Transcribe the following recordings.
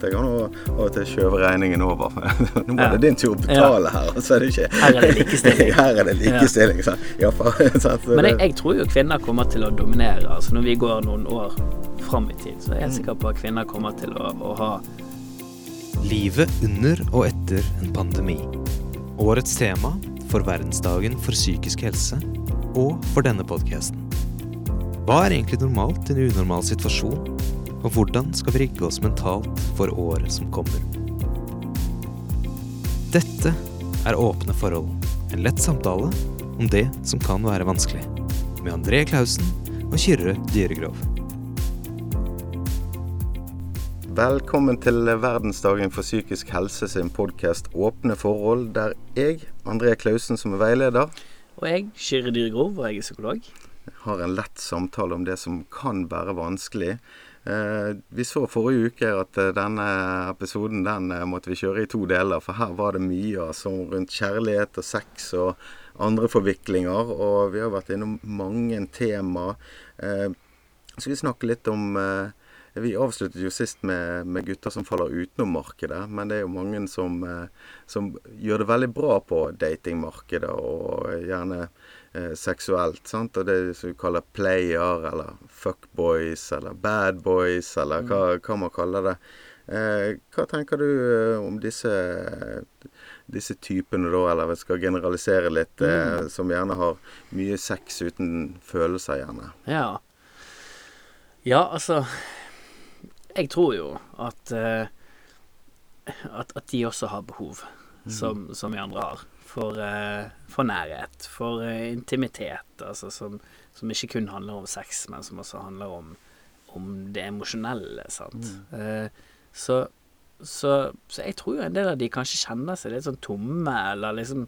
at jeg kan av og til skjøve regningen over. Nå var Ja. det din tur å betale her, så er det ikke Her er det likestilling. Her er det likestilling. sant? Ja? Så Men jeg, jeg tror jo kvinner kommer til å dominere. Altså Når vi går noen år fram i tid, så er jeg sikker på at kvinner kommer til å, å ha Livet under og etter en pandemi. Årets tema for verdensdagen for psykisk helse, og for denne podkasten. Hva er egentlig normalt i en unormal situasjon, og hvordan skal vi rigge oss mentalt for året som kommer? Dette er Åpne forhold, en lett samtale om det som kan være vanskelig, med André Klausen og Kyrre Dyregrov. Velkommen til verdensdagen for psykisk helse sin podkast Åpne forhold, der jeg, André Klausen som er veileder, Og jeg, Kyrre Dyregrov, og jeg er psykolog. har en lett samtale om det som kan være vanskelig. Eh, vi så forrige uke at eh, denne episoden den eh, måtte vi kjøre i to deler, for her var det mye altså, rundt kjærlighet og sex og andre forviklinger. Og vi har vært innom mange tema. Skal vi snakke litt om Vi avsluttet jo sist med, med gutter som faller utenom markedet, men det er jo mange som, som gjør det veldig bra på datingmarkedet, og gjerne eh, seksuelt. sant? Og det som vi kaller player, eller fuckboys, eller bad boys, eller hva, hva man kaller det. Eh, hva tenker du eh, om disse, disse typene, da, eller vi skal generalisere litt, eh, som gjerne har mye sex uten følelser, gjerne? Ja. Ja, altså Jeg tror jo at eh, at, at de også har behov, som, som vi andre har. For, eh, for nærhet, for eh, intimitet. Altså som, som ikke kun handler om sex, men som også handler om, om det emosjonelle. Sant? Eh, så, så, så jeg tror jo en del av de kanskje kjenner seg litt sånn tomme, eller liksom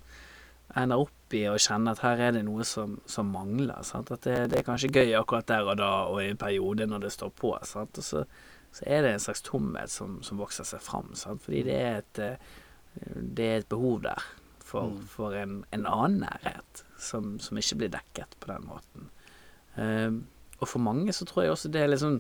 ender opp i å kjenne at her er det noe som, som mangler. Sant? At det, det er kanskje gøy akkurat der og da og i en periode når det står på. Sant? Og så, så er det en slags tomhet som, som vokser seg fram. Sant? Fordi det er et, det er et behov der for, for en, en annen nærhet som, som ikke blir dekket på den måten. Uh, og for mange så tror jeg også det er liksom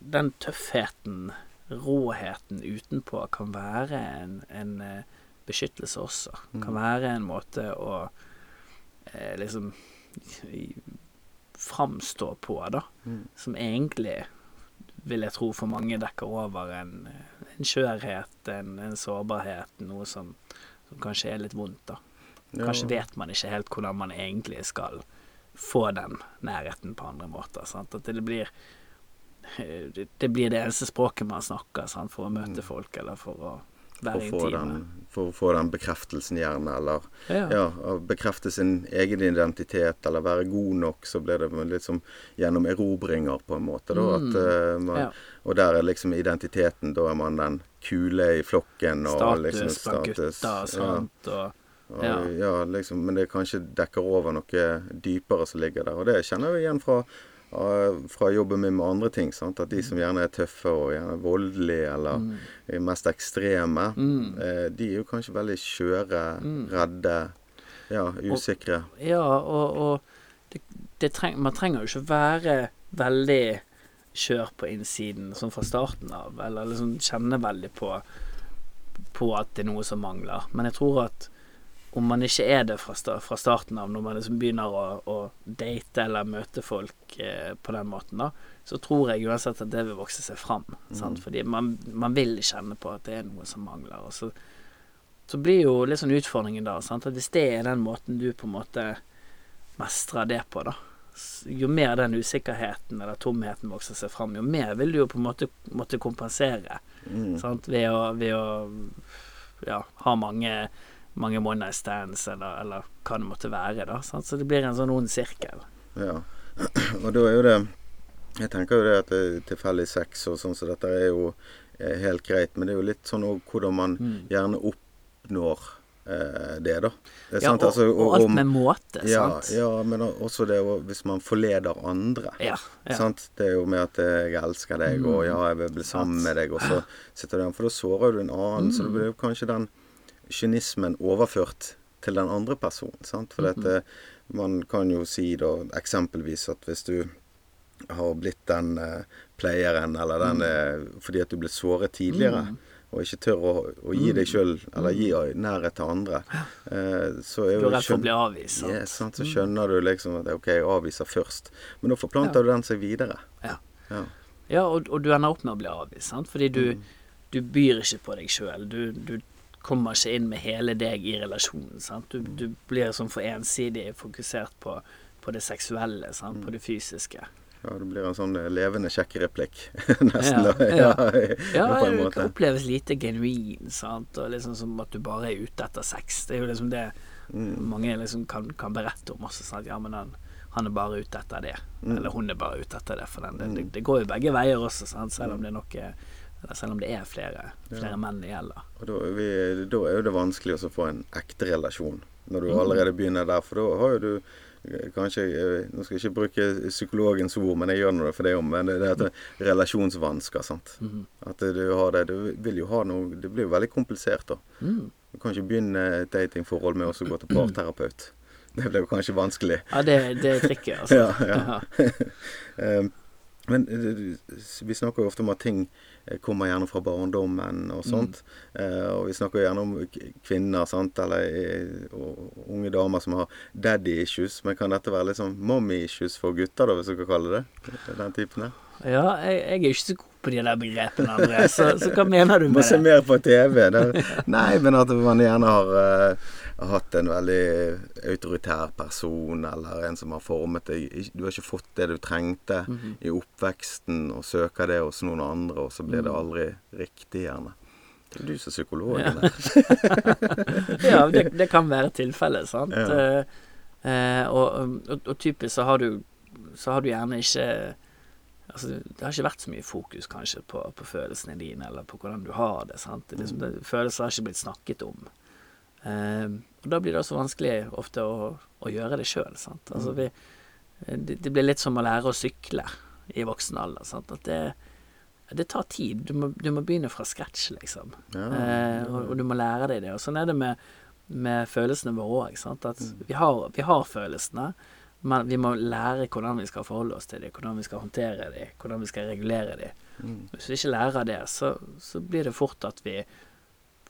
Den tøffheten, råheten utenpå, kan være en, en eh, beskyttelse også. Kan være en måte å uh, liksom i- framstå på, da. Som egentlig, vil jeg tro, for mange dekker over en, en skjørhet, en, en sårbarhet, noe som, som kanskje er litt vondt, da. Kanskje vet man ikke helt hvordan man egentlig skal få den nærheten på andre måter. Sant? At det blir det, det blir det eneste språket man snakker sant? for å møte folk, eller for å For å, få den, for å få den bekreftelsen, gjerne, eller Ja. ja, bekrefte sin egen identitet, eller være god nok, så blir det litt som gjennom erobringer, på en måte. Da, at, eh, man, Mm. Ja. Og der er liksom identiteten, da er man den kule i flokken. Og Status liksom blant gutta, og sånt. og ja. ja, liksom, men det kanskje dekker over noe dypere som ligger der. Og det kjenner vi igjen fra, fra jobben min med andre ting. Sant? At de som gjerne er tøffe og gjerne voldelige eller Mm. mest ekstreme, eh, de er jo kanskje veldig skjøre, Mm. redde, ja, usikre. Ja, og, og det, det treng, man trenger jo ikke være veldig skjør på innsiden sånn fra starten av, eller liksom kjenne veldig på, på at det er noe som mangler. Men jeg tror at om man ikke er det fra, sta, fra starten av, når man liksom begynner å, å date eller møte folk eh, på den måten, da, så tror jeg uansett at det vil vokse seg fram. Sant? Fordi man, man vil kjenne på at det er noe som mangler. Og så, så blir jo litt sånn utfordringen da, sant? at hvis det er den måten du på en måte mestrer det på, da, jo mer den usikkerheten eller tomheten vokser seg fram, jo mer vil du jo på en måte måtte kompensere Mm. sant? Ved, å, ved å ja, ha mange, mange one night stands, eller, eller hva det måtte være. da sant? Så det blir en sånn ond sirkel. Ja. Og da er jo det Jeg tenker jo det at det tilfeldig sex og sånn, så dette er jo er helt greit. Men det er jo litt sånn òg hvordan man gjerne oppnår eh, det, da. Det Ja, sant, og, altså, og alt om- med måte, ja, sant? ja, men også det hvis man forleder andre. Ja, ja. Sant? Det er jo med at eh, 'jeg elsker deg', og 'ja, jeg vil bli sammen med deg', og så sitter du der. For da sårer du en annen. Så det blir jo kanskje den kynismen overført til den andre personen. Sant? For dette, man kan jo si da eksempelvis at hvis du har blitt den eh, pleieren, eller den eh, fordi at du ble såret tidligere. Mm. Og ikke tør å, å gi deg sjøl, eller gi nærhet til andre. Eh, så er Du er redd for å bli avvist. sant? Yes, sant? Så skjønner du liksom at OK, jeg avviser først. Men da forplanter du den seg videre. Ja. Ja. Ja, og, og du ender opp med å bli avvist, sant? fordi du, du byr ikke på deg sjøl. Du, du kommer ikke inn med hele deg i relasjonen. Sant? Du, du blir sånn for ensidig fokusert på, på det seksuelle, sant? på det fysiske. Ja, det blir en sånn levende levende sjekkereplikk, nesten. Ja, da. ja. Ja, Ja, det kan oppleves lite genuin, sant? og liksom som at du bare er ute etter sex. Det er jo liksom det Mm. mange liksom kan, kan berette om også. Sant? Ja, men han, han er bare ute etter det. Mm. Eller hun er bare ute etter det. For den. Det, det, det går jo begge veier også, sant? selv om det er noe selv om det er flere, flere menn det gjelder. Da er, vi, da er jo det vanskelig å få en ekte relasjon. Når du Mm. allerede begynner der. For da har jo du kanskje eh, Nå skal jeg ikke bruke psykologens ord, men jeg gjør nå det for det om. Men det, det heter relasjonsvansker. sant? Mm. At du har det. Du vil jo ha noe Det blir jo veldig komplisert, da. Mm. Du kan ikke begynne et datingforhold med å gå til parterapeut. Det blir jo kanskje vanskelig. Ja, det, det er trikket, altså. Ja, ja. Eh, Men eh, vi snakker jo ofte om at ting kommer gjerne fra barndommen og sånt. Eh, og vi snakker gjerne om kvinner sant? Eller eh, og unge damer som har daddy issues. Men kan dette være litt sånn mommy issues for gutter, da, hvis du kan kalle det Den typen? Ja, jeg, jeg er ikke så god på de der begrepene, André. Så, så hva mener du Du må med se det? mer på TV. Der. Nei, men at man gjerne har uh, hatt en veldig autoritær person, eller en som har formet deg Du har ikke fått det du trengte Mhm. i oppveksten, og søker det hos noen andre, og så blir Mm. det aldri riktig, gjerne. Det er du som er psykologen Ja. der. ja, det, det kan være tilfellet, sant. Ja. Uh, og, og, og typisk så har du Så har du gjerne ikke Altså, det har ikke vært så mye fokus kanskje på, på følelsene dine, eller på hvordan du har det. sant? Det, liksom, det, følelser har ikke blitt snakket om. Eh, og da blir det også vanskelig ofte å, å gjøre det sjøl. Altså, vi- det, det blir litt som å lære å sykle i voksen alder. Sant? At det, det tar tid. Du må, du må begynne fra scratch, liksom. Ja, Eh, og, og du må lære deg det. Og sånn er det med, med følelsene våre òg. At vi, har, vi har følelsene, men vi må lære hvordan vi skal forholde oss til dem, hvordan vi skal håndtere dem, hvordan vi skal regulere dem. Mm. Hvis vi ikke lærer det, så, så blir det fort at vi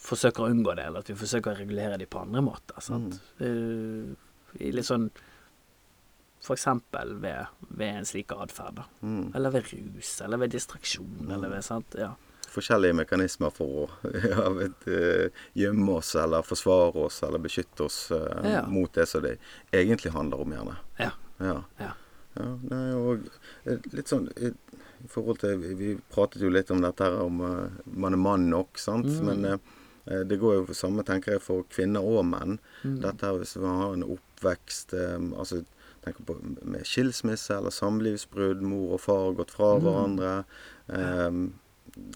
forsøker å unngå det, eller at vi forsøker å regulere dem på andre måter. Sant? Mm. I litt sånn eksempel ved, ved en slik atferd. Mm. Eller ved rus, eller ved distraksjon, eller ved sant. Ja. Forskjellige mekanismer for å ja, vet, eh, gjemme oss, eller forsvare oss, eller beskytte oss eh, Ja. mot det som det egentlig handler om, gjerne. Ja. Ja. Ja. Ja, nei, og eh, litt sånn i, i forhold til Vi, pratet jo litt om dette her om man er mann nok, sant. Mm. Men det går jo for samme, tenker jeg, for kvinner og menn. Mm. Dette hvis man har en oppvekst altså tenker på med skilsmisse eller samlivsbrudd, mor og far har gått fra Mm. hverandre. Eh,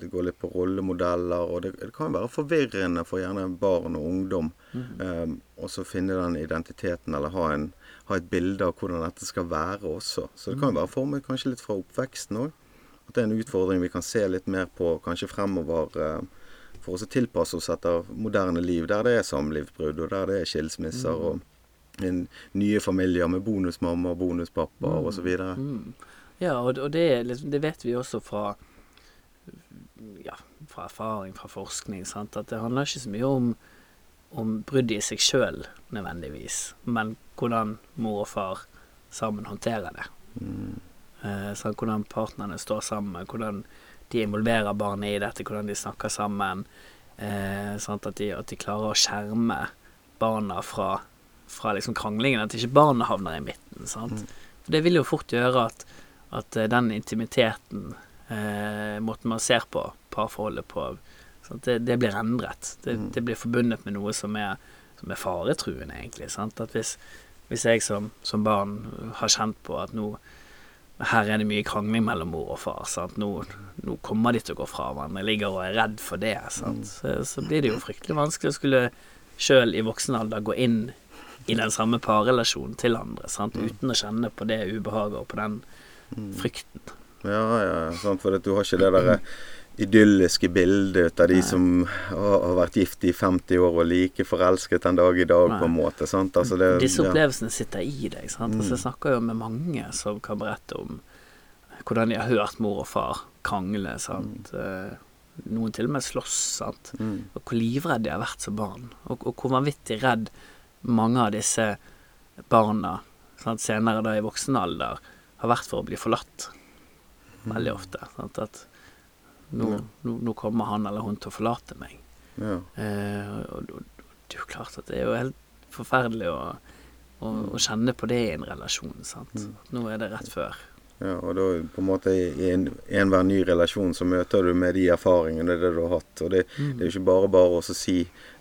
det går litt på rollemodeller, og det, det kan være forvirrende for gjerne barn og ungdom Mm. eh, også finne den identiteten, eller ha, en, ha et bilde av hvordan dette skal være også. Så det kan jo være formet kanskje litt fra oppveksten òg. At det er en utfordring vi kan se litt mer på kanskje fremover. Uh, for å tilpasse oss etter moderne liv, der det er samlivsbrudd, og der det er skilsmisser, og en, nye familier med bonusmamma og bonuspappa og osv. Mm. Ja, og, og det, det vet vi også fra ja, fra erfaring, fra forskning, sant? at det handler ikke så mye om, om bruddet i seg sjøl nødvendigvis, men hvordan mor og far sammen håndterer det. Mm. Eh, sant? Hvordan partnerne står sammen, hvordan de involverer barnet i dette, hvordan de snakker sammen. Eh, sant? At, de, at de klarer å skjerme barna fra, fra liksom kranglingen, at ikke barna havner i midten. Sant? For det vil jo fort gjøre at, at eh, den intimiteten, eh, måten man ser på parforholdet på, sant? Det, det blir endret. Det, Mm. det blir forbundet med noe som er, som er faretruende, egentlig. Sant? At hvis, hvis jeg som, som barn har kjent på at nå her er det mye krangling mellom mor og far. Nå, nå kommer de til å gå fra hverandre. Jeg ligger og er redd for det. Sant? Så, så blir det jo fryktelig vanskelig å skulle sjøl i voksen alder gå inn i den samme parrelasjonen til andre, sant? uten å kjenne på det ubehaget og på den frykten. Ja, ja, sant, for at du har ikke det derre idylliske bildet av de Nei. som har, har vært gift i 50 år og like forelsket den dag i dag, Nei. på en måte. sant? Altså det, Disse ja. opplevelsene sitter i deg. Sant? Altså, Mm. jeg snakker jo med mange som kan berette om hvordan de har hørt mor og far krangle, sant. Mm. Noen til og med slåss, sant. Mm. Og hvor livredd de har vært som barn. Og, og hvor vanvittig redd mange av disse barna sant, senere da i voksen alder har vært for å bli forlatt. Veldig ofte. Sant? At nå, Ja. nå, nå kommer han eller hun til å forlate meg. Ja. Eh, og, og det er jo klart at det er jo helt forferdelig å, å, å kjenne på det i en relasjon. Sant? At nå er det rett før. Ja, og da på en måte i en- enhver ny relasjon så møter du med de erfaringene det du har hatt. Og det, det er jo ikke bare bare å si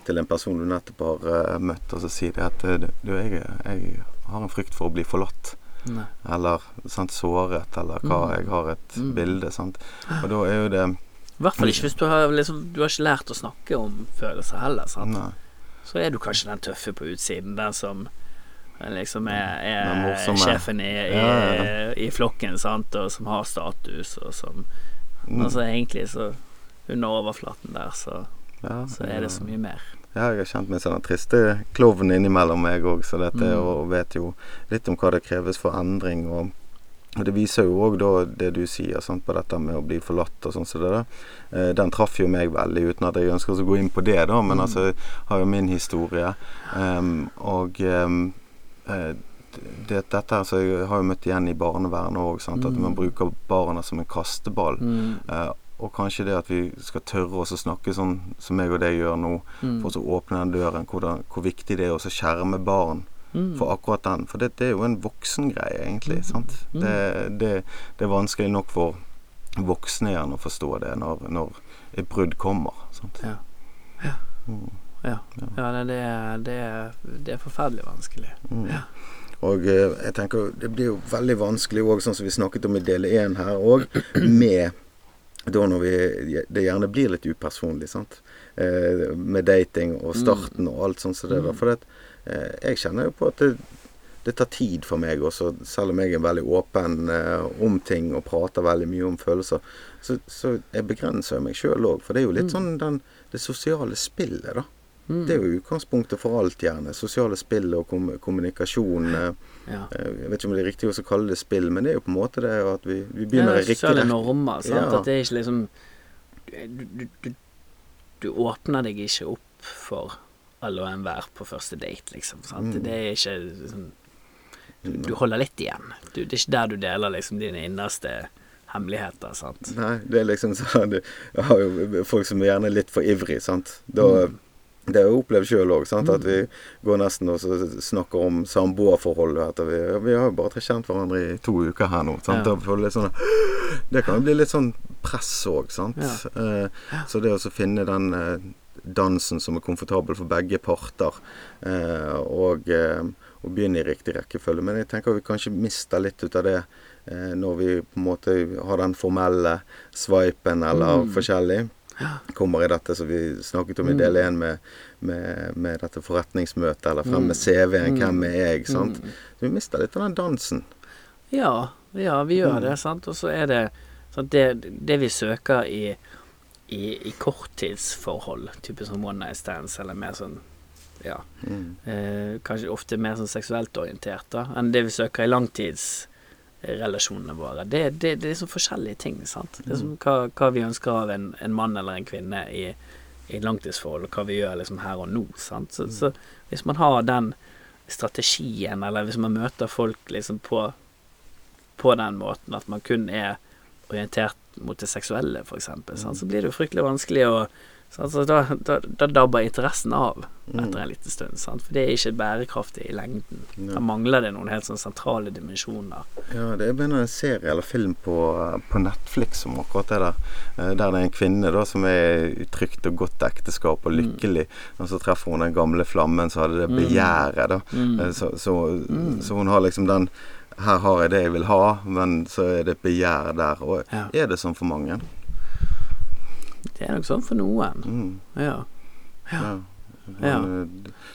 til en person du nettopp har uh, møtt, og så si det at eh, du, jeg, jeg har en frykt for å bli forlatt. Nei. Eller sant, såret, eller hva. Mm. Jeg har et Mm. bilde. Sant? Og da er jo det I hvert fall ikke hvis du har, liksom, du har ikke lært å snakke om følelser heller. Sant? Nei. Så er du kanskje den tøffe på utsiden, den som liksom er, er sjefen i, i, Ja, ja. i flokken, sant, og som har status, og som Mm. Altså egentlig så under overflaten der, så, Ja, så er det så mye mer. Ja, jeg har kjent meg som den triste klovnen innimellom meg òg, så dette Mm. og vet jo litt om hva det kreves for endring. Og, og det viser jo òg da det du sier sant, på dette med å bli forlatt og sånn som det der. Eh, den traff jo meg veldig, uten at jeg ønsker å gå inn på det, da, men Mm. altså jeg har jo min historie. Um, og um, eh, det, dette altså, Jeg har jo møtt igjen i barnevernet òg, at Mm. man bruker barna som en kasteball. Mm. Eh, og kanskje det at vi skal tørre oss å snakke sånn som jeg og deg gjør nå, Mm. for å åpne den døren, hvordan, hvor viktig det er å skjerme barn Mm. for akkurat den. For det, det er jo en voksengreie, egentlig. sant? Mm. Det, det, det er vanskelig nok for voksne igjen å forstå det når, når et brudd kommer. sant? Ja. Mm. Ja, ja det, det, det, det er forferdelig vanskelig. Mm. Ja. Og eh, jeg tenker det blir jo veldig vanskelig òg, sånn som vi snakket om i del én her òg, med da når vi Det gjerne blir litt upersonlig, sant. Eh, med dating og starten og alt sånt som det der. Mm. For det, eh, jeg kjenner jo på at det, det tar tid for meg også, selv om jeg er veldig åpen eh, om ting og prater veldig mye om følelser. Så, så jeg begrenser meg sjøl òg. For det er jo litt Mm. sånn den, det sosiale spillet, da. Mm. Det er jo utgangspunktet for alt, gjerne. Sosiale spill og kom kommunikasjon. Eh, ja. Eh, Jeg vet ikke om det er riktig å kalle det spill, men det er jo på en måte det at vi, vi begynner er riktig sosiale normer. Sant? Ja. At det er ikke liksom du, du, du, du åpner deg ikke opp for alle og enhver på første date, liksom. Sant? Mm. Det er ikke sånn du, holder litt igjen. Du, det er ikke der du deler liksom dine innerste hemmeligheter, sant. Nei, det er liksom sånn Jeg har jo folk som er gjerne litt for ivrig, sant. Da, Mm. Det har jeg opplevd sjøl òg, at vi går nesten og snakker om samboerforholdet. Vi, vi har jo bare kjent hverandre i to uker her nå. Sant? Ja. Sånn, det kan jo bli litt sånn press òg, sant. Ja. Eh, så det å finne den eh, dansen som er komfortabel for begge parter, eh, og, og begynne i riktig rekkefølge. Men jeg tenker vi kanskje mister litt ut av det når vi på en måte har den formelle swipen eller Mm. forskjellig. Kommer i dette som vi snakket om i del én med, med, med dette forretningsmøtet, eller frem med. CV-en. Mm. Hvem er jeg? sant? Mm. Så vi mister litt av den dansen. Ja, ja, vi gjør Mm. det, sant. Og så er det sant, det, det vi søker i, i, i korttidsforhold, type sånn one night stands, eller mer sånn ja, eh, kanskje ofte mer sånn seksuelt orientert, da, enn det vi søker i langtidsrelasjonene våre. Det, det, det er så forskjellige ting, sant. Det er som hva, hva vi ønsker av en, en mann eller en kvinne i, i langtidsforhold, og hva vi gjør liksom her og nå, sant. Så, så hvis man har den strategien, eller hvis man møter folk liksom på på den måten at man kun er orientert mot det seksuelle, f.eks., eksempel så blir det jo fryktelig vanskelig å sant, altså, da, da, da dabber interessen av etter en liten stund, sant? for det er ikke bærekraftig i lengden. Ja. Da mangler det noen helt sånn sentrale dimensjoner. Ja, det er begynner en serie eller film på, på Netflix om akkurat det der. Eh, Der det er en kvinne da som er i trygt og godt ekteskap og lykkelig, og så treffer hun den gamle flammen som hadde det Mm. begjæret, da. Mm. Så, Så, mm. så hun har liksom den Her har jeg det jeg vil ha, men så er det et begjær der. Og Ja. er det sånn for mange? Det er nok sånn for noen. Mm. Ja. Ja. Ja. Ja. Eh,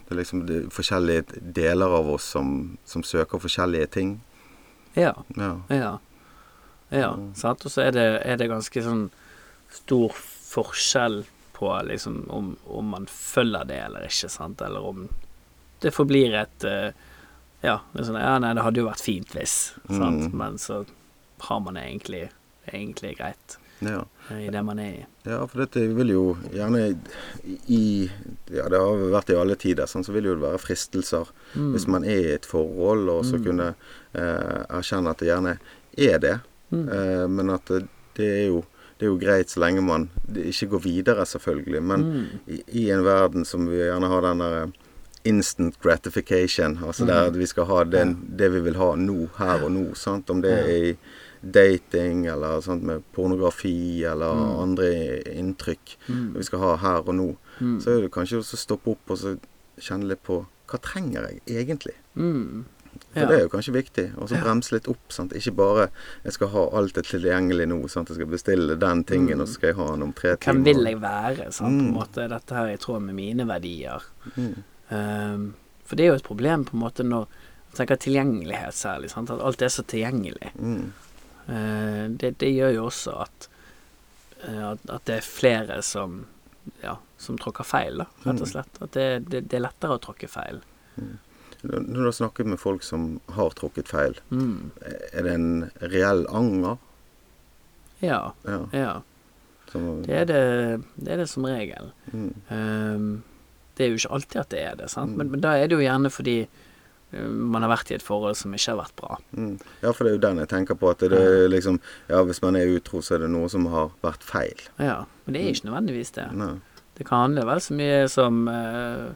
Det er liksom det er forskjellige deler av oss som, som søker forskjellige ting. Ja. Ja. Ja. ja Mm. sant? Og så er det, er det ganske sånn stor forskjell på liksom om, om man følger det eller ikke, sant? Eller om det forblir et eh, Ja, det sånn, ja, nei, det hadde jo vært fint hvis, sant? Mm. Men så har man det egentlig, egentlig greit Ja. i det man er i. Ja, for dette vil jo gjerne i Ja, det har vært i alle tider, sånn, så vil jo det være fristelser. Mm. Hvis man er i et forhold, og så Mm. kunne eh, erkjenne at det gjerne er det. Mm. Eh, men at det, er jo det er jo greit så lenge man ikke går videre, selvfølgelig. Men Mm. i, i en verden som vi gjerne har den der eh, instant gratification, altså der Mm. at vi skal ha det, det vi vil ha nå, her og nå. Sant? Om det er i dating eller sånt med pornografi eller Mm. andre inntrykk Mm. vi skal ha her og nå, Mm. så er det kanskje også å stoppe opp og så kjenne litt på hva trenger jeg egentlig? Mm. For Ja. det er jo kanskje viktig. Og så bremse litt opp. Sant? Ikke bare jeg skal ha alt det tilgjengelig nå. Sant? Jeg skal bestille den tingen, Mm. og så skal jeg ha den om tre Hvem vil jeg være? Sant? På en Mm. måte, dette her er i tråd med mine verdier. Mm. Ehm, for det er jo et problem på en måte når jeg tenker tilgjengelighet særlig. Sant? At alt er så tilgjengelig. Mm. Eh, det, det gjør jo også at, eh, at, at det er flere som ja, som tråkker feil, da, rett og Mm. slett. At det, det, det er lettere å tråkke feil. Når du har snakket med folk som har tråkket feil, Mm. er det en reell anger? Ja, Ja. ja. Det er det, det er det som regel. mm. Um, det er jo ikke alltid at det er det, sant? Mm. Men, men da er det jo gjerne fordi man har vært i et forhold som ikke har vært bra. Mm. Ja, for det er jo den jeg tenker på. At det er liksom Ja, hvis man er utro, så er det noe som har vært feil. Ja, Men det er ikke nødvendigvis det. Nei. Det kan handle vel så mye som uh,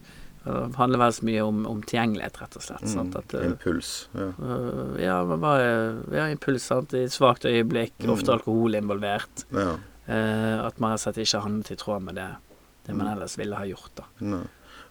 handler vel så mye om, om tilgjengelighet, rett og slett. Mm. At, uh, Impuls. Ja. Uh, ja, bare ja, impuls, sant. I et svakt øyeblikk, Mm. ofte alkohol involvert. ja. Eh, at man rett og slett ikke har handlet i tråd med det, det man Mm. ellers ville ha gjort, da. Nei.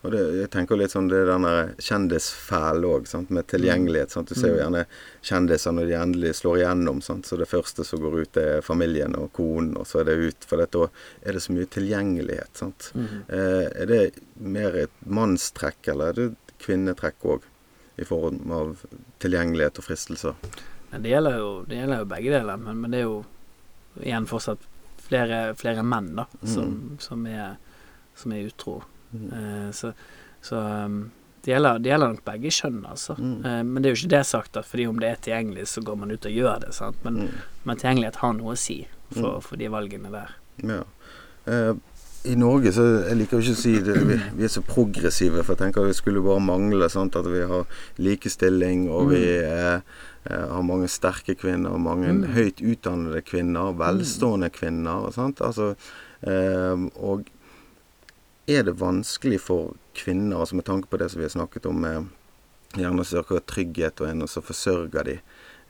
Og det, jeg tenker litt sånn det den der kjendisfæl òg, med tilgjengelighet. Sant? Du ser jo Mm. gjerne kjendiser når de endelig slår igjennom. Sant? Så det første som går ut, er familien og konen, og så er det ut. For da er det så mye tilgjengelighet. Sant? Mhm. Eh, er det mer et mannstrekk, eller er det et kvinnetrekk òg? I form av tilgjengelighet og fristelser. Det gjelder jo, det gjelder jo begge deler, men, men det er jo igjen fortsatt flere, flere menn da, som, Mm. som, er, som er utro. Mm. Eh, så så um, det, gjelder, det gjelder nok begge kjønn, altså. Mm. Eh, men det er jo ikke det sagt at fordi om det er tilgjengelig, så går man ut og gjør det. sant? Men, Mm. men tilgjengelighet har noe å si for, Mm. for de valgene der. Ja. Eh, I Norge så Jeg liker jo ikke å si det, vi, vi er så progressive, for jeg tenker det skulle bare mangle sant, at vi har likestilling, og vi eh, eh, har mange sterke kvinner, mange Mm. høyt utdannede kvinner, velstående kvinner. Sant? Altså, eh, og er det vanskelig for kvinner, altså med tanke på det som vi har snakket om, med gjerne søker trygghet og en, og så forsørger de,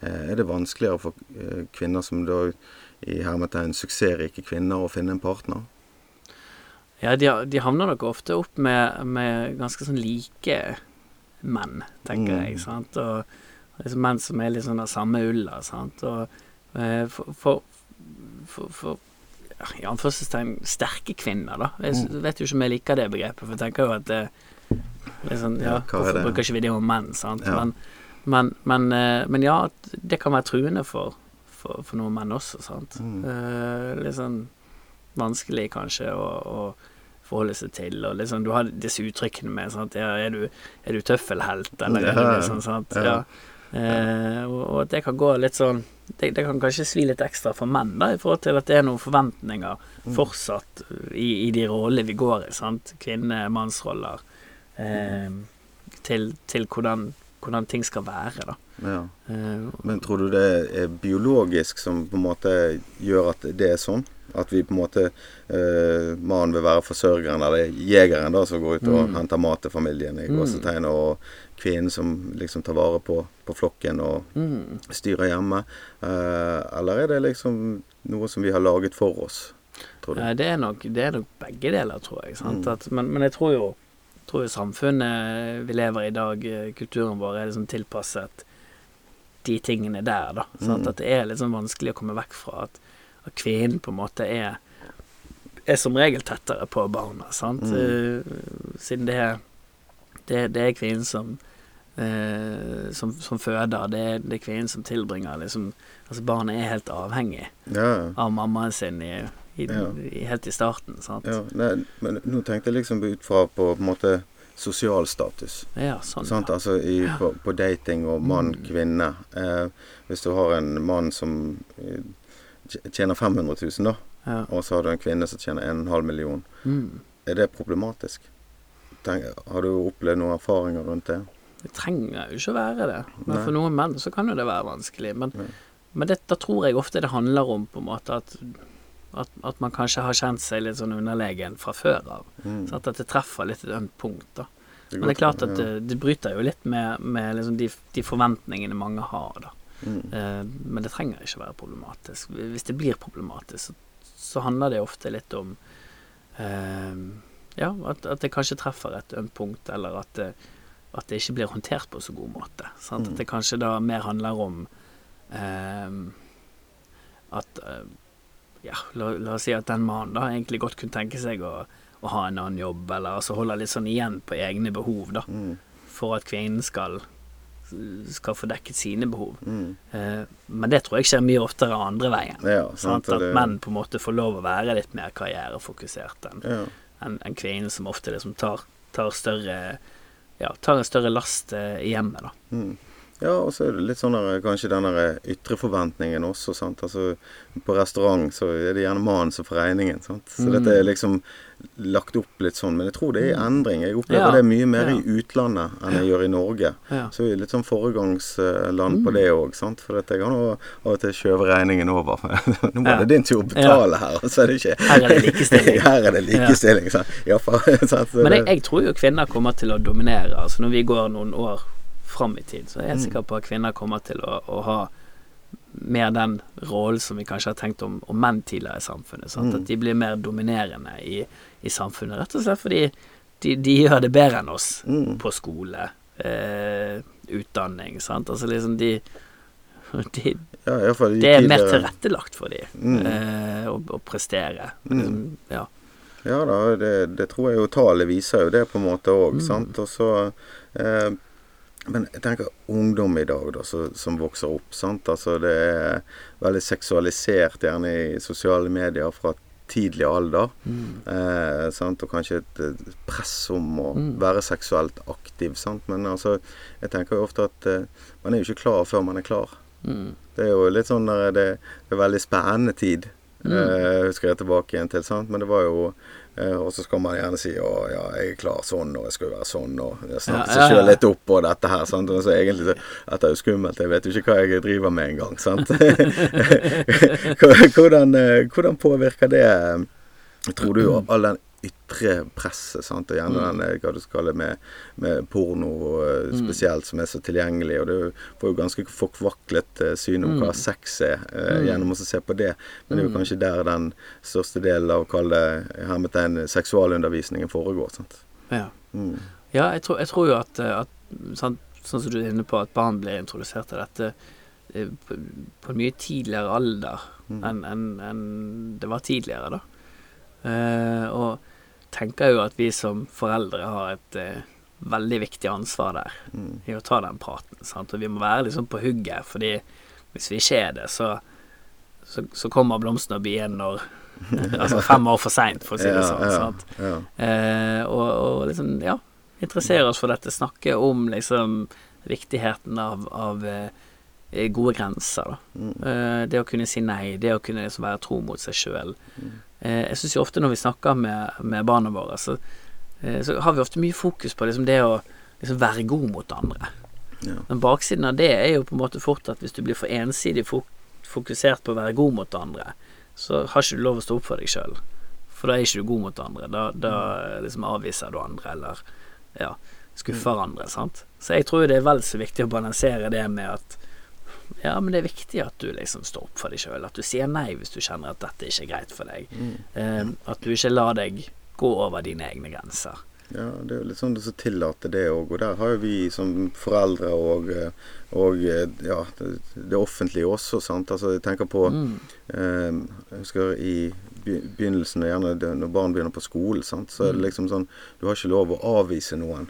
eh, er det vanskeligere for eh, kvinner som da i hermetegn suksessrike kvinner å finne en partner? Ja, de, de havner nok ofte opp med, med ganske sånn like menn, tenker Mm. jeg. sant? Og liksom menn som er litt sånn av samme ulla, sant. Og eh, for, for, for, for i anførselstegn sterke kvinner, da. Jeg vet jo ikke om jeg liker det begrepet, for jeg tenker jo at det det sånn, ja, Ja, Hvorfor det? bruker ikke vi det om menn, sant? Ja. Men, men, men, eh, men ja, det kan være truende for, for, for noen menn også, sant. Mm. Eh, litt sånn vanskelig kanskje å, å forholde seg til. Og liksom, du har disse uttrykkene med sant? Ja, er, du, er du tøffelhelt, eller er du Ja, liksom sant? ja. Ja. Eh, og, og det kan gå litt sånn det, det kan kanskje svi litt ekstra for menn, da, i forhold til at det er noen forventninger Mm. fortsatt i, i de rollene vi går i. sant? Kvinne-, mannsroller. Eh, til, til hvordan, hvordan ting skal være, da. Ja. Eh, Men tror du det er biologisk som på en måte gjør at det er sånn? At vi på en måte eh, Mannen vil være forsørgeren, eller jegeren, da, som går ut og Mm. henter mat til familien i Mm. og kvinnen som liksom tar vare på, på flokken og mm. styrer hjemme? Eh, eller er det liksom noe som vi har laget for oss, tror du? Det er, nok, det er nok begge deler, tror jeg. Sant? Mm. At, men, men jeg tror jo, tror jo samfunnet vi lever i i dag, eh, kulturen vår, er liksom tilpasset de tingene der, da. Mm. At det er sånn vanskelig å komme vekk fra at, at kvinnen på en måte er er som regel tettere på barna, sant. Mm. Eh, siden det er, det, det er kvinnen som eh, som, som føder, det er, det er kvinnen som tilbringer liksom Altså barnet er helt avhengig Ja. av mammaen sin i, i, Ja. i, helt i starten, sant. Ja, nei, men nå tenkte jeg liksom ut fra på, på en måte sosial status. Ja, sånn. Sant? Ja. Altså i, på, på dating og mann, Mm. Eh, hvis du har en mann som eh, tjener 500 000, da, Ja. og så har du en kvinne som tjener 1,5 million, Mm. er det problematisk? Tenk, har du opplevd noen erfaringer rundt det? Det trenger jo ikke å være det. Men Nei. for noen menn så kan jo det være vanskelig. Men, Ja. men det, da tror jeg ofte det handler om på en måte at, at, at man kanskje har kjent seg litt sånn underlegen fra før av. Mm. Sant? At det treffer litt et ømt punkt. da. Det Men det er klart at ja. det, det bryter jo litt med, med liksom de, de forventningene mange har. da. Mm. Eh, men det trenger ikke være problematisk. Hvis det blir problematisk, så, så handler det ofte litt om eh, Ja, at, at det kanskje treffer et ømt punkt, eller at det, at det ikke blir håndtert på så god måte. Sant? Mm. At det kanskje da mer handler om eh, at eh, Ja, la, la oss si at den mannen da egentlig godt kunne tenke seg å, å ha en annen jobb, eller altså holde litt sånn igjen på egne behov, da, Mm. for at kvinnen skal skal få dekket sine behov. Mm. Eh, men det tror jeg skjer mye oftere andre veien. Ja, Sant? At det- menn på en måte får lov å være litt mer karrierefokusert enn Ja. en, en kvinnen som ofte liksom tar, tar større ja, tar en større last eh, i hjemmet, da. Mm. Ja, og så litt sånn der, kanskje den der ytre forventningen også, sant. Altså på restaurant så er det gjerne mannen som får regningen, sant. Så Mm. dette er liksom lagt opp litt sånn. Men jeg tror det er i endring. Jeg opplever Ja, det mye mer ja. i utlandet enn jeg gjør i Norge. Ja. Så vi er litt sånn foregangsland på Mm. det òg, sant. For dette, jeg kan nå av og til skjøve regningen over. nå må det din tur å betale her, så er det ikke Her er det likestilling. her er det likestilling, sant. Ja, sant? Men jeg, jeg tror jo kvinner kommer til å dominere. Altså Når vi går noen år fram i tid, så er jeg Mm. sikker på at kvinner kommer til å, å ha mer den rollen som vi kanskje har tenkt om, om menn tidligere i samfunnet. Mm. At de blir mer dominerende i, i samfunnet. Rett og slett fordi de, de gjør det bedre enn oss Mm. på skole, eh, utdanning, sant. Altså liksom de, de Ja, Det er mer tilrettelagt for de Mm. eh, å, å prestere. Mm. Liksom, ja. Ja da, det, det tror jeg jo tallet viser jo det på en måte òg, Mm. sant. Og så eh, Men jeg tenker ungdom i dag da, så, som vokser opp, sant. Altså det er veldig seksualisert gjerne i sosiale medier fra tidlig alder. Mm. Eh, sant? Og kanskje et press om å Mm. være seksuelt aktiv, sant. Men altså, jeg tenker jo ofte at eh, man er jo ikke klar før man er klar. Mm. Det er jo litt sånn der, det, det er veldig spennende tid. Mm. Eh, husker jeg tilbake igjen til, sant? men det var jo Og så skal man gjerne si å ja, jeg er klar sånn, og jeg skal være sånn, og Ja, seg sjøl litt opp på dette her. Sant? Og så egentlig Dette er jo skummelt, jeg vet jo ikke hva jeg driver med engang. Sant? hvordan, eh, hvordan påvirker det eh, Tror du all den ytre presset, sant? og gjerne Mm. eh, hva du skal kalle med, med porno eh, spesielt, som er så tilgjengelig, og du får jo ganske forkvaklet eh, syn om hva Mm. sex er eh, Mm. gjennom å se på det. Men det er jo Mm. kanskje der den største delen av kall det hermetegn seksualundervisningen foregår. sant? ja. Mm. Ja, jeg tror, jeg tror jo at, at sant, sånn som du er inne på, at barn blir introdusert til dette på, på en mye tidligere alder Mm. enn en, en det var tidligere, da. Uh, og tenker jo at vi som foreldre har et eh, veldig viktig ansvar der Mm. i å ta den praten. Sant? Og vi må være liksom på hugget, fordi hvis vi ikke er det, så, så, så kommer blomsten og bien når Altså fem år for seint, for å si det sånn. ja, Sant? ja. Eh, og, og liksom, ja, interessere oss for dette. Snakke om liksom viktigheten av, av eh, gode grenser, da. Mm. Eh, det å kunne si nei, det å kunne liksom være tro mot seg sjøl. Mm. Eh, jeg syns jo ofte når vi snakker med, med barna våre, så, eh, så har vi ofte mye fokus på liksom det å liksom være god mot andre. Ja. Men baksiden av det er jo på en måte fort at hvis du blir for ensidig fok fokusert på å være god mot andre, så har ikke du lov å stå opp for deg sjøl. For da er ikke du god mot andre. Da, da liksom avviser du andre, eller ja, skuffer andre. sant? Så jeg tror det er vel så viktig å balansere det med at ja, men det er viktig at du liksom står opp for deg sjøl. At du sier nei hvis du kjenner at dette ikke er greit for deg. Mm. Eh, at du ikke lar deg gå over dine egne grenser. Ja, det er jo litt sånn det som tillater det òg. Og der har jo vi som foreldre og, og ja, det, offentlige også, sant. Altså jeg tenker på Mm. eh, Jeg husker i begynnelsen, gjerne når barn begynner på skolen, sant, så er det Mm. liksom sånn Du har ikke lov å avvise noen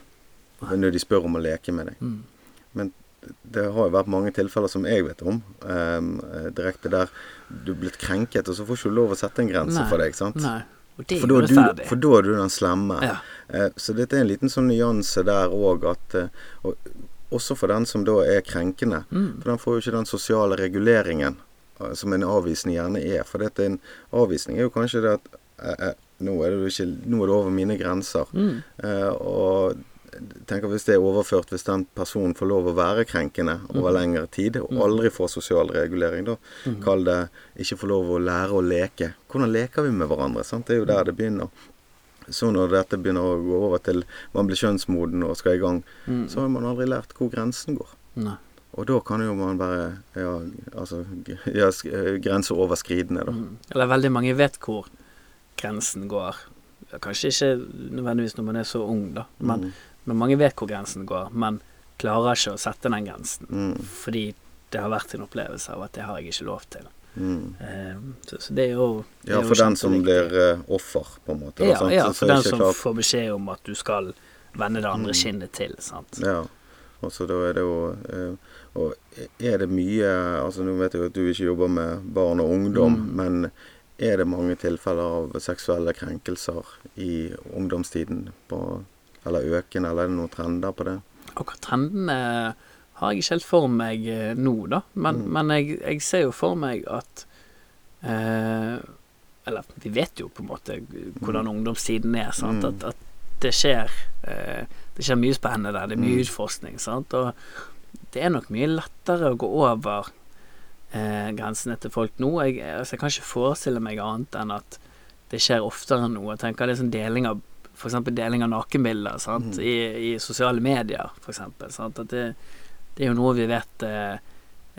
når de spør om å leke med deg. Mm. Det har jo vært mange tilfeller som jeg vet om, eh, direkte der du er blitt krenket, og så får ikke du lov å sette en grense Nei. for deg. sant? Nei. For da, du, for da er du den slemme. Ja. Eh, så dette er en liten sånn nyanse der òg at eh, og, Også for den som da er krenkende. Mm. For den får jo ikke den sosiale reguleringen eh, som en avvisning gjerne er. For dette er en avvisning er jo kanskje det at nå, er det ikke, nå er det over mine grenser. Mm. Eh, og tenker hvis det er overført, hvis den personen får lov å være krenkende over lengre tid, og aldri får sosial regulering, da Mm. kall det ikke få lov å lære å leke. Hvordan leker vi med hverandre? Sant? Det er jo der det begynner. Så når dette begynner å gå over til man blir kjønnsmoden og skal i gang, så har man aldri lært hvor grensen går. Nei. Og da kan jo man være ja, altså, ja, eh, grenseoverskridende, da. Eller veldig mange vet hvor grensen går. Kanskje ikke nødvendigvis når man er så ung, da, men, Mm. Men mange vet hvor grensen går. Men klarer ikke å sette den grensen. Mm. Fordi det har vært en opplevelse av at det har jeg ikke lov til. Mm. Eh, så, så det er jo det Ja, for den som kjempeviktig. blir eh, offer, på en måte. Ja, sant? ja Så- så for den som klart- får beskjed om at du skal vende det andre Mm. kinnet til. sant? Ja. Og så da er det jo eh, Og er det mye Altså nå vet jeg jo at du ikke jobber med barn og ungdom, Mm. men er det mange tilfeller av seksuelle krenkelser i ungdomstiden? På, eller økende, eller er det noen trender på det? Akkurat trendene har jeg ikke helt for meg eh, nå, da. Men, Mm. men jeg, jeg ser jo for meg at eh, Eller vi vet jo på en måte hvordan ungdomstiden er. sant? Mm. At, at det skjer eh, Det skjer mye spennende der. Det er mye Mm. utforskning. sant? Og det er nok mye lettere å gå over eh, grensene til folk nå. Jeg, altså, jeg kan ikke forestille meg annet enn at det skjer oftere nå. Jeg tenker det er sånn deling av F.eks. deling av nakenbilder sant? Mm. I, i sosiale medier, f.eks. At det, det er jo noe vi vet eh,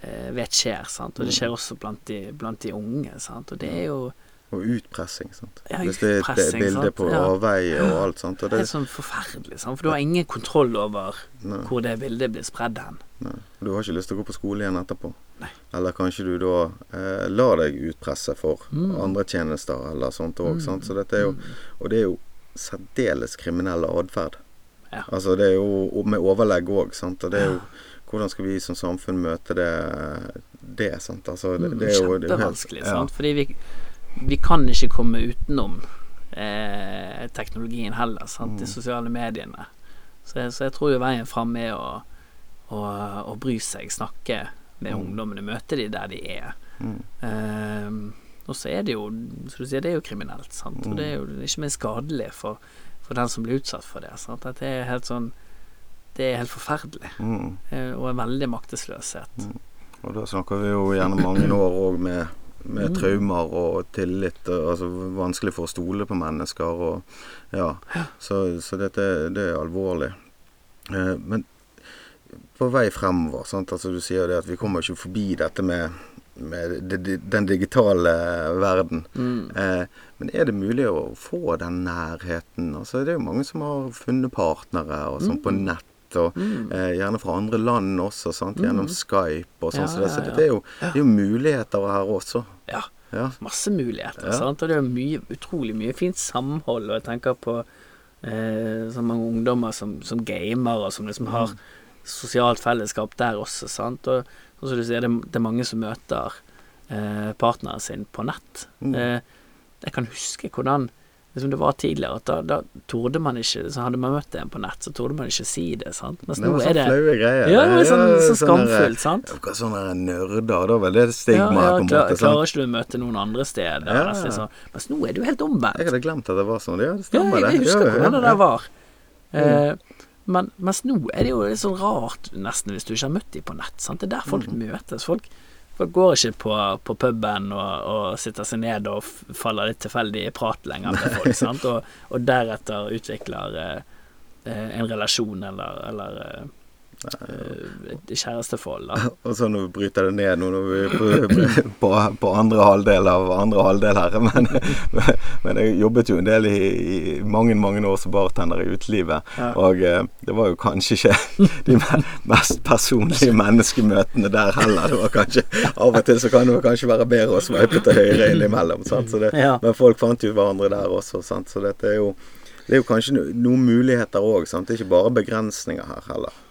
eh, vet skjer, sant? og det Mm. skjer også blant de, blant de unge. Sant? Og det er jo Og utpressing, sant. Ja, Hvis det er et bilde på ja. avveie og alt, sånt. Og det, er sånn forferdelig, sant? for du har ingen kontroll over nei, hvor det bildet blir spredd hen. nei. Du har ikke lyst til å gå på skole igjen etterpå. Nei. Eller kanskje du da eh, lar deg utpresse for Mm. andre tjenester eller sånt òg, Mm. Så dette er jo Mm. Og det er jo særdeles kriminell atferd. Ja. Altså det er jo med overlegg òg, sant. Og det er jo Hvordan skal vi som samfunn møte det, det sant. Altså det, det er jo det er jo Kjempevanskelig, ja. sant. Fordi vi, vi kan ikke komme utenom eh, teknologien heller, sant. De Mm. sosiale mediene. Så, jeg- så jeg tror jo veien fram er å, å, å bry seg, snakke med Mm. ungdommene, møte de der de er. Mm. Ehm, og så er det jo, som du sier, det er jo kriminelt, sant. Og det er jo ikke minst skadelig for, for den som blir utsatt for det. Sant? At det er helt sånn Det er helt forferdelig, Mm. eh, og en veldig maktesløshet. Mm. Og da snakker vi jo gjennom mange år òg med, med Mm. traumer og tillit. Altså vanskelig for å stole på mennesker og Ja. Så, så dette det er alvorlig. Eh, men på vei fremover, sant. Altså du sier det at vi kommer ikke forbi dette med, den digitale verden. Mm. Eh, men er det mulig å få den nærheten? Altså, det er jo mange som har funnet partnere og sånn på Mm. nett. Og Mm. eh, gjerne fra andre land også, sant? gjennom Mm. Skype og sånn. Ja, så det, så det, er jo, det er jo muligheter her også. Ja. Ja. masse muligheter. Ja. Sant? Og det er mye, utrolig mye fint samhold. Og jeg tenker på eh, så mange ungdommer som, som gamer, og som liksom har Mm. sosialt fellesskap der også. Sant? Og, og som du sier, det, det er mange som møter eh, partneren sin på nett. Mm. Eh, jeg kan huske hvordan liksom det var tidligere, at da, da torde man ikke Så hadde man møtt en på nett, så torde man ikke si det. Sant? Mens Det nå var er sånn det flaue greier. Ja, det var sånn, Ja, sånn sånn skamfullt, sant? Hva sånne nerder, da var det stigma ja, ja, på en klar, måte. klarer ikke du å møte noen andre steder? Ja, nesten ja. sånn. Mens nå er det jo helt omvendt. Jeg hadde glemt at det var sånn. Ja, det Ja, stemmer jeg, jeg det. husker Ja, ja, hvordan det der var. Eh, men mens nå er det jo litt sånn rart, nesten, hvis du ikke har møtt dem på nett. Sant? Det er der folk mm. møtes. Folk, folk går ikke på, på puben og, og sitter seg ned og faller litt tilfeldig i prat lenger med folk, sant? Og, og deretter utvikler eh, eh, en relasjon eller, eller eh, kjæresteforhold. Da. Og så nå bryter det ned nå på, på, andre halvdel av andre halvdel her. Men, men jeg jobbet jo en del i, i mange mange år som bartender i utelivet. Ja. Og eh, det var jo kanskje ikke de mest personlige menneskemøtene der heller. Det var kanskje, Av og til så kan det kanskje være bedre å sveipe til høyre innimellom. Sant? Så det, Ja. Men folk fant jo hverandre der også. Sant? Så dette er jo det er jo kanskje no- noen muligheter òg. Det er ikke bare begrensninger her heller.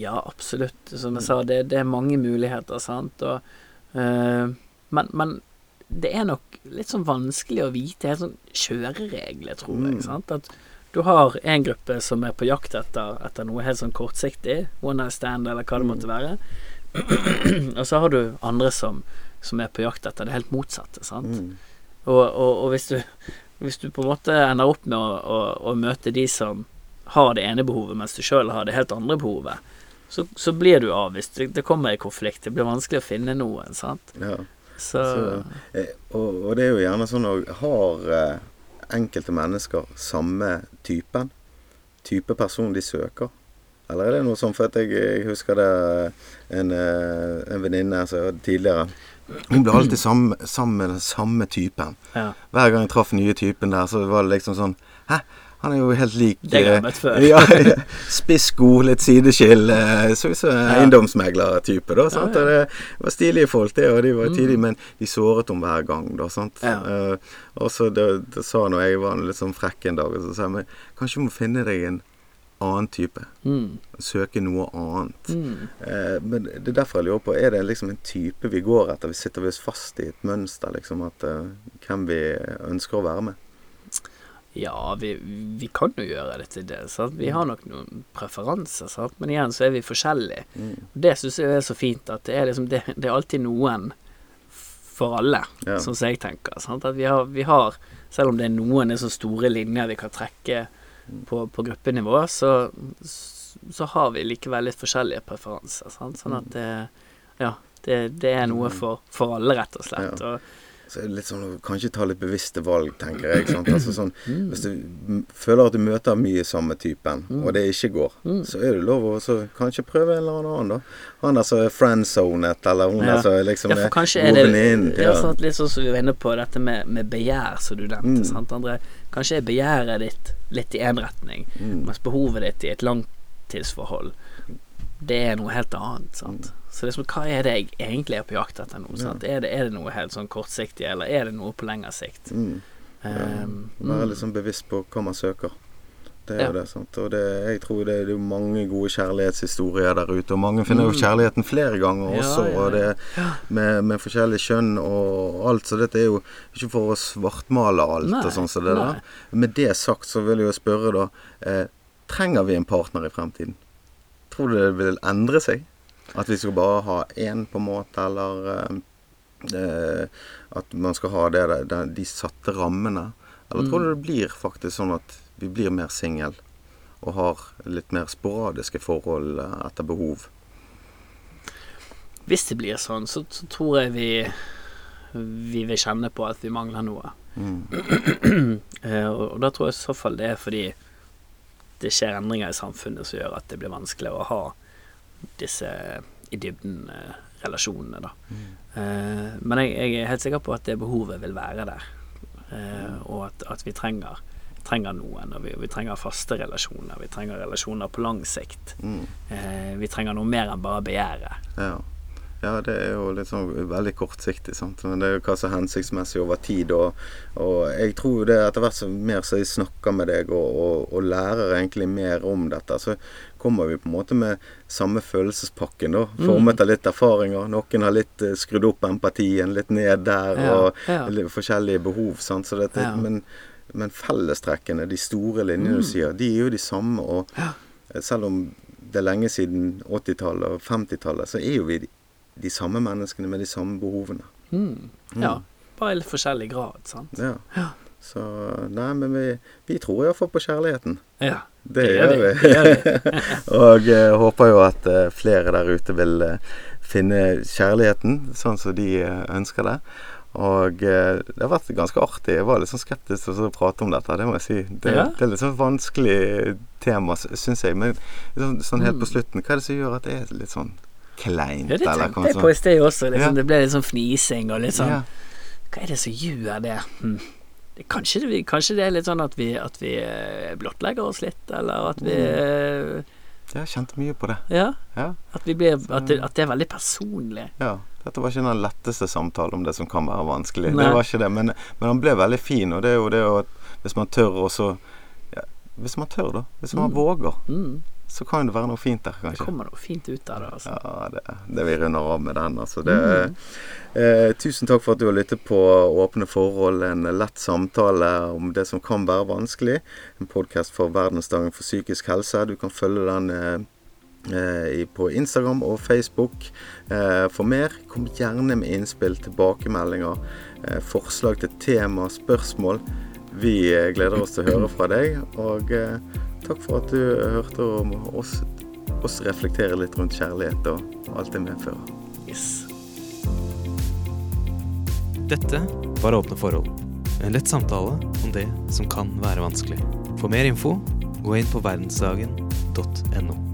Ja, absolutt. Som jeg sa, det, det er mange muligheter, sant. Og, eh, men, men det er nok litt sånn vanskelig å vite helt sånn kjøreregler, tror Mm. jeg. Sant? At du har en gruppe som er på jakt etter, etter noe helt sånn kortsiktig, one night stand eller hva det måtte være. og så har du andre som, som er på jakt etter det helt motsatte, sant. Mm. Og, og, og hvis, du, hvis du på en måte ender opp med å, å, å møte de som har det ene behovet, mens du sjøl har det helt andre behovet, så, så blir du avvist. Det, det kommer en konflikt. Det blir vanskelig å finne noen, sant. Ja. Så, Så, eh, og, og det er jo gjerne sånn òg har eh, enkelte mennesker samme typen? Type person de søker? Eller er det noe sånn, for at jeg, jeg husker det en, eh, en venninne som tidligere. Hun ble alltid sammen, sammen med den samme typen. ja. Hver gang jeg traff nye typen der, så var det liksom sånn Hæ? Han er jo helt lik Det har jeg eh, møtt før. ja, ja. Spiss sko, litt sideskill. eh, Så ut som eiendomsmeglertype, da. Sant? Ja, ja. Det var stilige folk, det, og de var Mm. tidlige, men de såret om hver gang, da. Sant? Ja. Eh, og så det, det sa han, og jeg var litt sånn frekk en dag, og så sa jeg men kanskje du må finne deg en annen type. Mm. Søke noe annet. Mm. Eh, men det er derfor jeg lurer på, er det liksom en type vi går etter? Vi sitter vi oss fast i et mønster, liksom, at uh, hvem vi ønsker å være med? Ja, vi, vi kan jo gjøre det til det. Sant? Vi har nok noen preferanser, sant? men igjen så er vi forskjellige. Mm. Det syns jeg er så fint, at det er, liksom, det, det er alltid noen for alle, Ja. sånn som jeg tenker. Sant? At vi har, vi har, selv om det er noen det er så store linjer vi kan trekke på, på gruppenivå, så, så har vi likevel litt forskjellige preferanser. Sant? Sånn at det, ja, det, det er noe for, for alle, rett og slett. Ja. Og, Så er det litt sånn kanskje ta litt bevisste valg, tenker jeg. Altså sånn, Mm. hvis du føler at du møter mye samme typen, og det ikke går, Mm. så er det lov å kanskje prøve en eller annen, da. Han der som er friendzonet, eller hun Ja. der som liksom Ja, kanskje er god det venninne. ja. Ja. litt sånn som vi var inne på, dette med, med begjær, som du nevnte. Mm. Sant, André? Kanskje er begjæret ditt litt i én retning, Mm. mens behovet ditt i et langtidsforhold, det er noe helt annet. Sant? Så liksom, hva er det jeg egentlig er på jakt etter nå? Sant? Er, det, er det noe helt sånn kortsiktig, eller er det noe på lengre sikt? Mm. Um, Være mm. litt sånn bevisst på hva man søker. Det er Ja. jo det. sant? Og det, jeg tror det, det er mange gode kjærlighetshistorier der ute. Og mange finner jo Mm. kjærligheten flere ganger Ja, også. ja, Og det, med, med forskjellig kjønn og alt. Så dette er jo ikke for å svartmale alt Nei, og sånn som det nei. der. Med det sagt så vil jeg jo spørre da eh, Trenger vi en partner i fremtiden? Tror du det vil endre seg? At vi skal bare ha én, på en måte, eller eh, eh, at man skal ha det, der- de satte rammene? Eller tror Mm. du det blir faktisk sånn at vi blir mer singel og har litt mer sporadiske forhold eh, etter behov? Hvis det blir sånn, så, så tror jeg vi vi vil kjenne på at vi mangler noe. Mm. Eh, og da tror jeg i så fall det er fordi det skjer endringer i samfunnet som gjør at det blir vanskeligere å ha disse i dybden eh, relasjonene, da. Mm. men jeg, jeg er helt sikker på at det behovet vil være der. Eh, og at, at vi trenger, trenger noen. Og vi, vi trenger faste relasjoner. Vi trenger relasjoner på lang sikt. Mm. Eh, vi trenger noe mer enn bare begjæret. Ja. Ja, det er jo litt sånn veldig kortsiktig, sant. Men det er jo hva som er hensiktsmessig over tid. Og, og jeg tror det etter hvert som mer så jeg snakker med deg og, og, og lærer egentlig mer om dette, så kommer vi på en måte med samme følelsespakken, da. Formet av litt erfaringer. Noen har litt eh, skrudd opp empatien, litt ned der, Ja, og ja. forskjellige behov, sant. Så dette, Ja. men, men fellestrekkene, de store linjene du sier, de er jo de samme. Og selv om det er lenge siden 80-tallet og 50-tallet, så er jo vi de, samme menneskene med de samme behovene. Mm. Ja, bare i litt forskjellig grad, sant. Ja. Ja. Så Nei, men vi, vi tror iallfall på kjærligheten. Ja. Det, Det gjør vi. det gjør og eh, håper jo at eh, flere der ute vil eh, finne kjærligheten sånn som de eh, ønsker det. Og eh, det har vært ganske artig. Jeg var litt sånn skeptisk til å prate om dette, det må jeg si. Det, Ja. det er litt sånn vanskelig tema, syns jeg. Men sånn, sånn helt på Mm. slutten, hva er det som gjør at det er litt sånn kleint? Ja, det tenkte jeg på i sted også. Liksom, Ja. Det ble litt sånn fnising og litt sånn Ja. Hva er det som gjør det? Hm. det kanskje, det kanskje det er litt sånn at vi, at vi eh, blottlegger oss litt, eller at vi mm. Jeg kjente mye på det. Ja. Ja. At, vi blir, at, det, at det er veldig personlig. Ja. Dette var ikke den letteste samtalen om det som kan være vanskelig. Nei. Det var ikke det, men, men han ble veldig fin, og det er jo det at hvis man tør også ja, Hvis man tør, da. Hvis man Mm. våger. Mm. Så kan det være noe fint der, kanskje. Det kommer noe fint ut av det, altså. Ja, det, det vi runder av med den. Altså. Det, Mm. eh, tusen takk for at du har lyttet på Åpne forhold, en lett samtale om det som kan være vanskelig. En podkast for verdensdagen for psykisk helse. Du kan følge den eh, eh, på Instagram og Facebook eh, for mer. Kom gjerne med innspill, tilbakemeldinger, eh, forslag til tema, spørsmål. Vi eh, gleder oss til å høre fra deg, og eh, takk for at du hørte om oss, oss reflektere litt rundt kjærlighet og alt det medfører. Yes. Dette var Åpne forhold. En lett samtale om det som kan være vanskelig. For mer info, gå inn på verdensdagen.no.